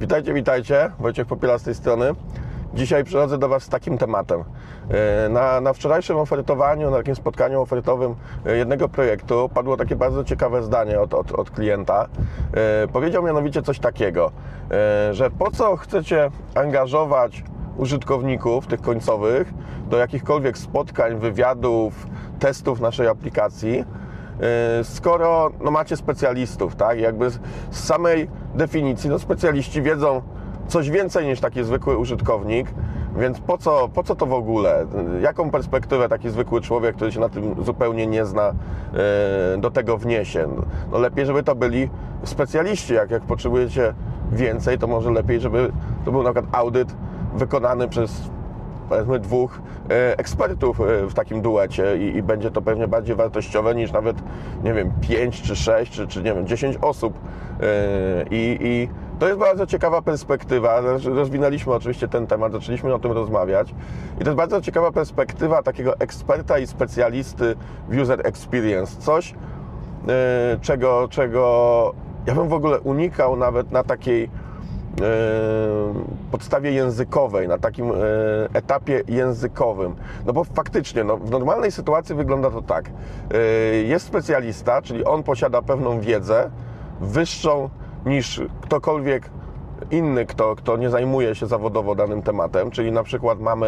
Witajcie, witajcie. Wojciech Popiela z tej strony. Dzisiaj przychodzę do Was z takim tematem. E, Na, na wczorajszym ofertowaniu, na takim spotkaniu ofertowym e, jednego projektu padło takie bardzo ciekawe zdanie od, od, od klienta. E, Powiedział mianowicie coś takiego, że po co chcecie angażować użytkowników, tych końcowych, do jakichkolwiek spotkań, wywiadów, testów naszej aplikacji, skoro no, macie specjalistów, tak? Jakby z samej definicji, no specjaliści wiedzą coś więcej niż taki zwykły użytkownik, więc po co, po co to w ogóle? Jaką perspektywę taki zwykły człowiek, który się na tym zupełnie nie zna, yy, do tego wniesie? No lepiej, żeby to byli specjaliści, jak, jak potrzebujecie więcej, to może lepiej, żeby to był na przykład audyt wykonany przez powiedzmy dwóch e, ekspertów e, w takim duecie i, i będzie to pewnie bardziej wartościowe niż nawet, nie wiem, 5 czy 6 czy, czy nie wiem, 10 osób. E, I, I to jest bardzo ciekawa perspektywa. Rozwinęliśmy oczywiście ten temat, zaczęliśmy o tym rozmawiać. I to jest bardzo ciekawa perspektywa takiego eksperta i specjalisty w user experience. Coś, czego, czego ja bym w ogóle unikał nawet na takiej podstawie językowej, na takim e, etapie językowym. No bo faktycznie, no, w normalnej sytuacji wygląda to tak. E, Jest specjalista, czyli on posiada pewną wiedzę wyższą niż ktokolwiek inny, kto, kto nie zajmuje się zawodowo danym tematem, czyli na przykład mamy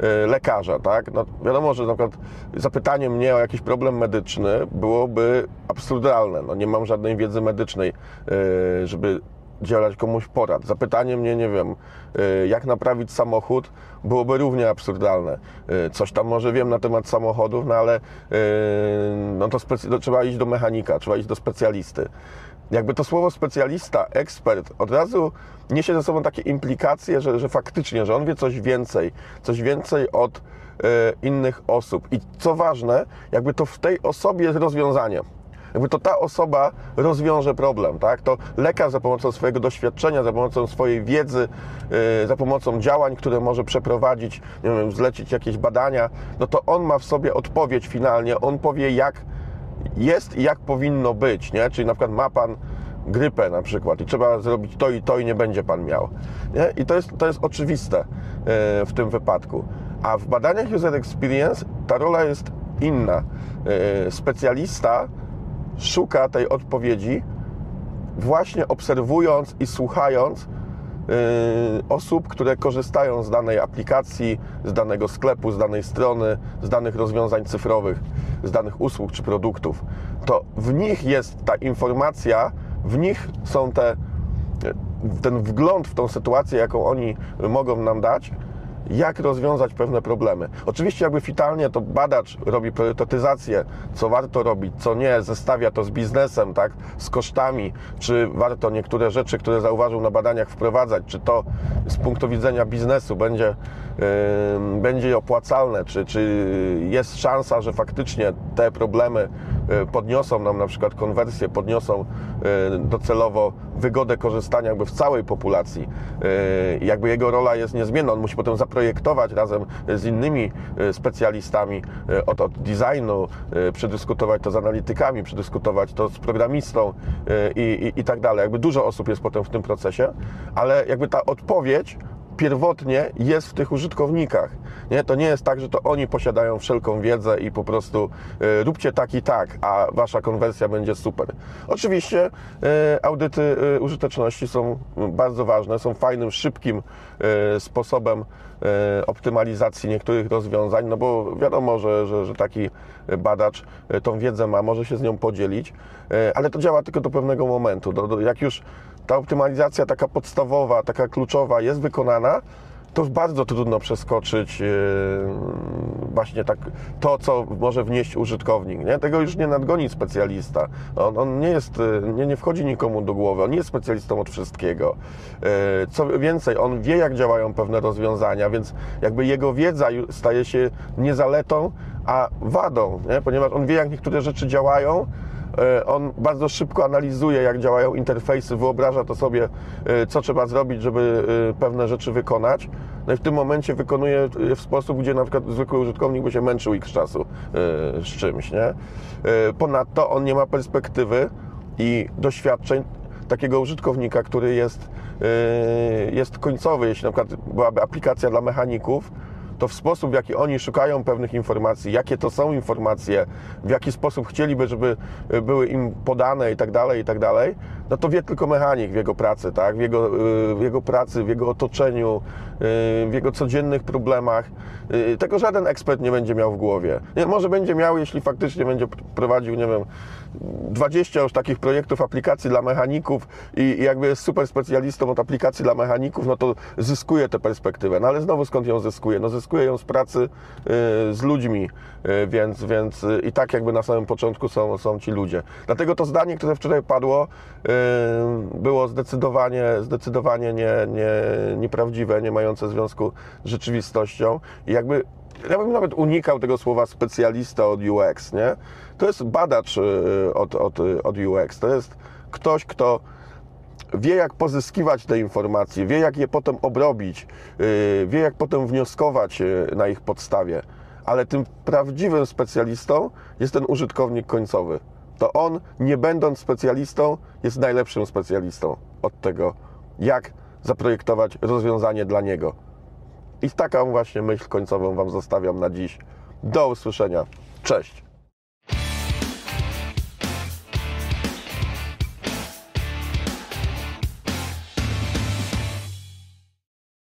e, lekarza, tak? No, wiadomo, że na przykład zapytanie mnie o jakiś problem medyczny byłoby absurdalne. No, nie mam żadnej wiedzy medycznej, e, żeby udzielać komuś porad. Zapytanie mnie, nie wiem, y, jak naprawić samochód, byłoby równie absurdalne. Y, Coś tam może wiem na temat samochodów, no ale y, no to trzeba iść do mechanika, trzeba iść do specjalisty. Jakby to słowo specjalista, ekspert od razu niesie ze sobą takie implikacje, że, że faktycznie, że on wie coś więcej, coś więcej od innych osób. I co ważne, jakby to w tej osobie jest rozwiązanie jakby to ta osoba rozwiąże problem, tak? To lekarz za pomocą swojego doświadczenia, za pomocą swojej wiedzy, yy, za pomocą działań, które może przeprowadzić, nie wiem, zlecić jakieś badania, no to on ma w sobie odpowiedź finalnie, on powie jak jest i jak powinno być, nie? Czyli na przykład ma Pan grypę na przykład i trzeba zrobić to i to i nie będzie Pan miał. Nie? I to jest, to jest oczywiste yy, w tym wypadku. A w badaniach user experience ta rola jest inna. Yy, Specjalista szuka tej odpowiedzi właśnie obserwując i słuchając yy, osób, które korzystają z danej aplikacji, z danego sklepu, z danej strony, z danych rozwiązań cyfrowych, z danych usług czy produktów. To w nich jest ta informacja, w nich są te, ten wgląd w tą sytuację, jaką oni mogą nam dać, jak rozwiązać pewne problemy. Oczywiście jakby fitalnie to badacz robi priorytetyzację, co warto robić, co nie, zestawia to z biznesem, tak, z kosztami, czy warto niektóre rzeczy, które zauważył na badaniach wprowadzać, czy to z punktu widzenia biznesu będzie, yy, będzie opłacalne, czy, czy jest szansa, że faktycznie te problemy podniosą nam na przykład konwersję, podniosą yy, docelowo wygodę korzystania jakby w całej populacji. Yy, jakby jego rola jest niezmienna, on musi potem zaprojektować razem z innymi specjalistami od, od designu, przedyskutować to z analitykami, przedyskutować to z programistą i, i, i tak dalej. Jakby dużo osób jest potem w tym procesie, ale jakby ta odpowiedź pierwotnie jest w tych użytkownikach. Nie? To nie jest tak, że to oni posiadają wszelką wiedzę i po prostu y, róbcie tak i tak, a wasza konwersja będzie super. Oczywiście y, audyty y, użyteczności są bardzo ważne, są fajnym, szybkim y, sposobem y, optymalizacji niektórych rozwiązań, no bo wiadomo, że, że, że taki badacz y, tą wiedzę ma, może się z nią podzielić, ale to działa tylko do pewnego momentu. Do, do, jak już ta optymalizacja taka podstawowa, taka kluczowa jest wykonana, to bardzo trudno przeskoczyć yy, właśnie tak to, co może wnieść użytkownik. Nie? Tego już nie nadgoni specjalista. On, on nie jest, yy, nie, nie wchodzi nikomu do głowy, on nie jest specjalistą od wszystkiego. Yy, Co więcej, on wie, jak działają pewne rozwiązania, więc jakby jego wiedza staje się nie zaletą, a wadą, nie? ponieważ on wie, jak niektóre rzeczy działają, On bardzo szybko analizuje, jak działają interfejsy, wyobraża to sobie, e, co trzeba zrobić, żeby e, pewne rzeczy wykonać. No i w tym momencie wykonuje je w sposób, gdzie na przykład zwykły użytkownik by się męczył x czasu z czymś, nie? Ponadto on nie ma perspektywy i doświadczeń takiego użytkownika, który jest, jest końcowy, jeśli na przykład byłaby aplikacja dla mechaników, to w sposób, w jaki oni szukają pewnych informacji, jakie to są informacje, w jaki sposób chcieliby, żeby y, były im podane i tak dalej, i tak dalej, no to wie tylko mechanik w jego pracy, tak? w, jego, y, w jego pracy, w jego otoczeniu, y, w jego codziennych problemach. Tego żaden ekspert nie będzie miał w głowie. Nie, może będzie miał, jeśli faktycznie będzie prowadził, nie wiem, 20 już takich projektów aplikacji dla mechaników i i jakby jest super specjalistą od aplikacji dla mechaników, no to zyskuje tę perspektywę. No ale znowu skąd ją zyskuje? No zyskuje ją z pracy y, z ludźmi, y, więc, więc y, i tak jakby na samym początku są, są ci ludzie. Dlatego to zdanie, które wczoraj padło, było zdecydowanie, zdecydowanie nie, nie, nieprawdziwe, nie mające związku z rzeczywistością i jakby ja bym nawet unikał tego słowa specjalista od UX, nie? To jest badacz od, od, od UX, to jest ktoś, kto wie jak pozyskiwać te informacje, wie jak je potem obrobić, y, wie jak potem wnioskować y, na ich podstawie, ale tym prawdziwym specjalistą jest ten użytkownik końcowy. To on, nie będąc specjalistą, jest najlepszym specjalistą od tego, jak zaprojektować rozwiązanie dla niego. I taką właśnie myśl końcową Wam zostawiam na dziś. Do usłyszenia. Cześć.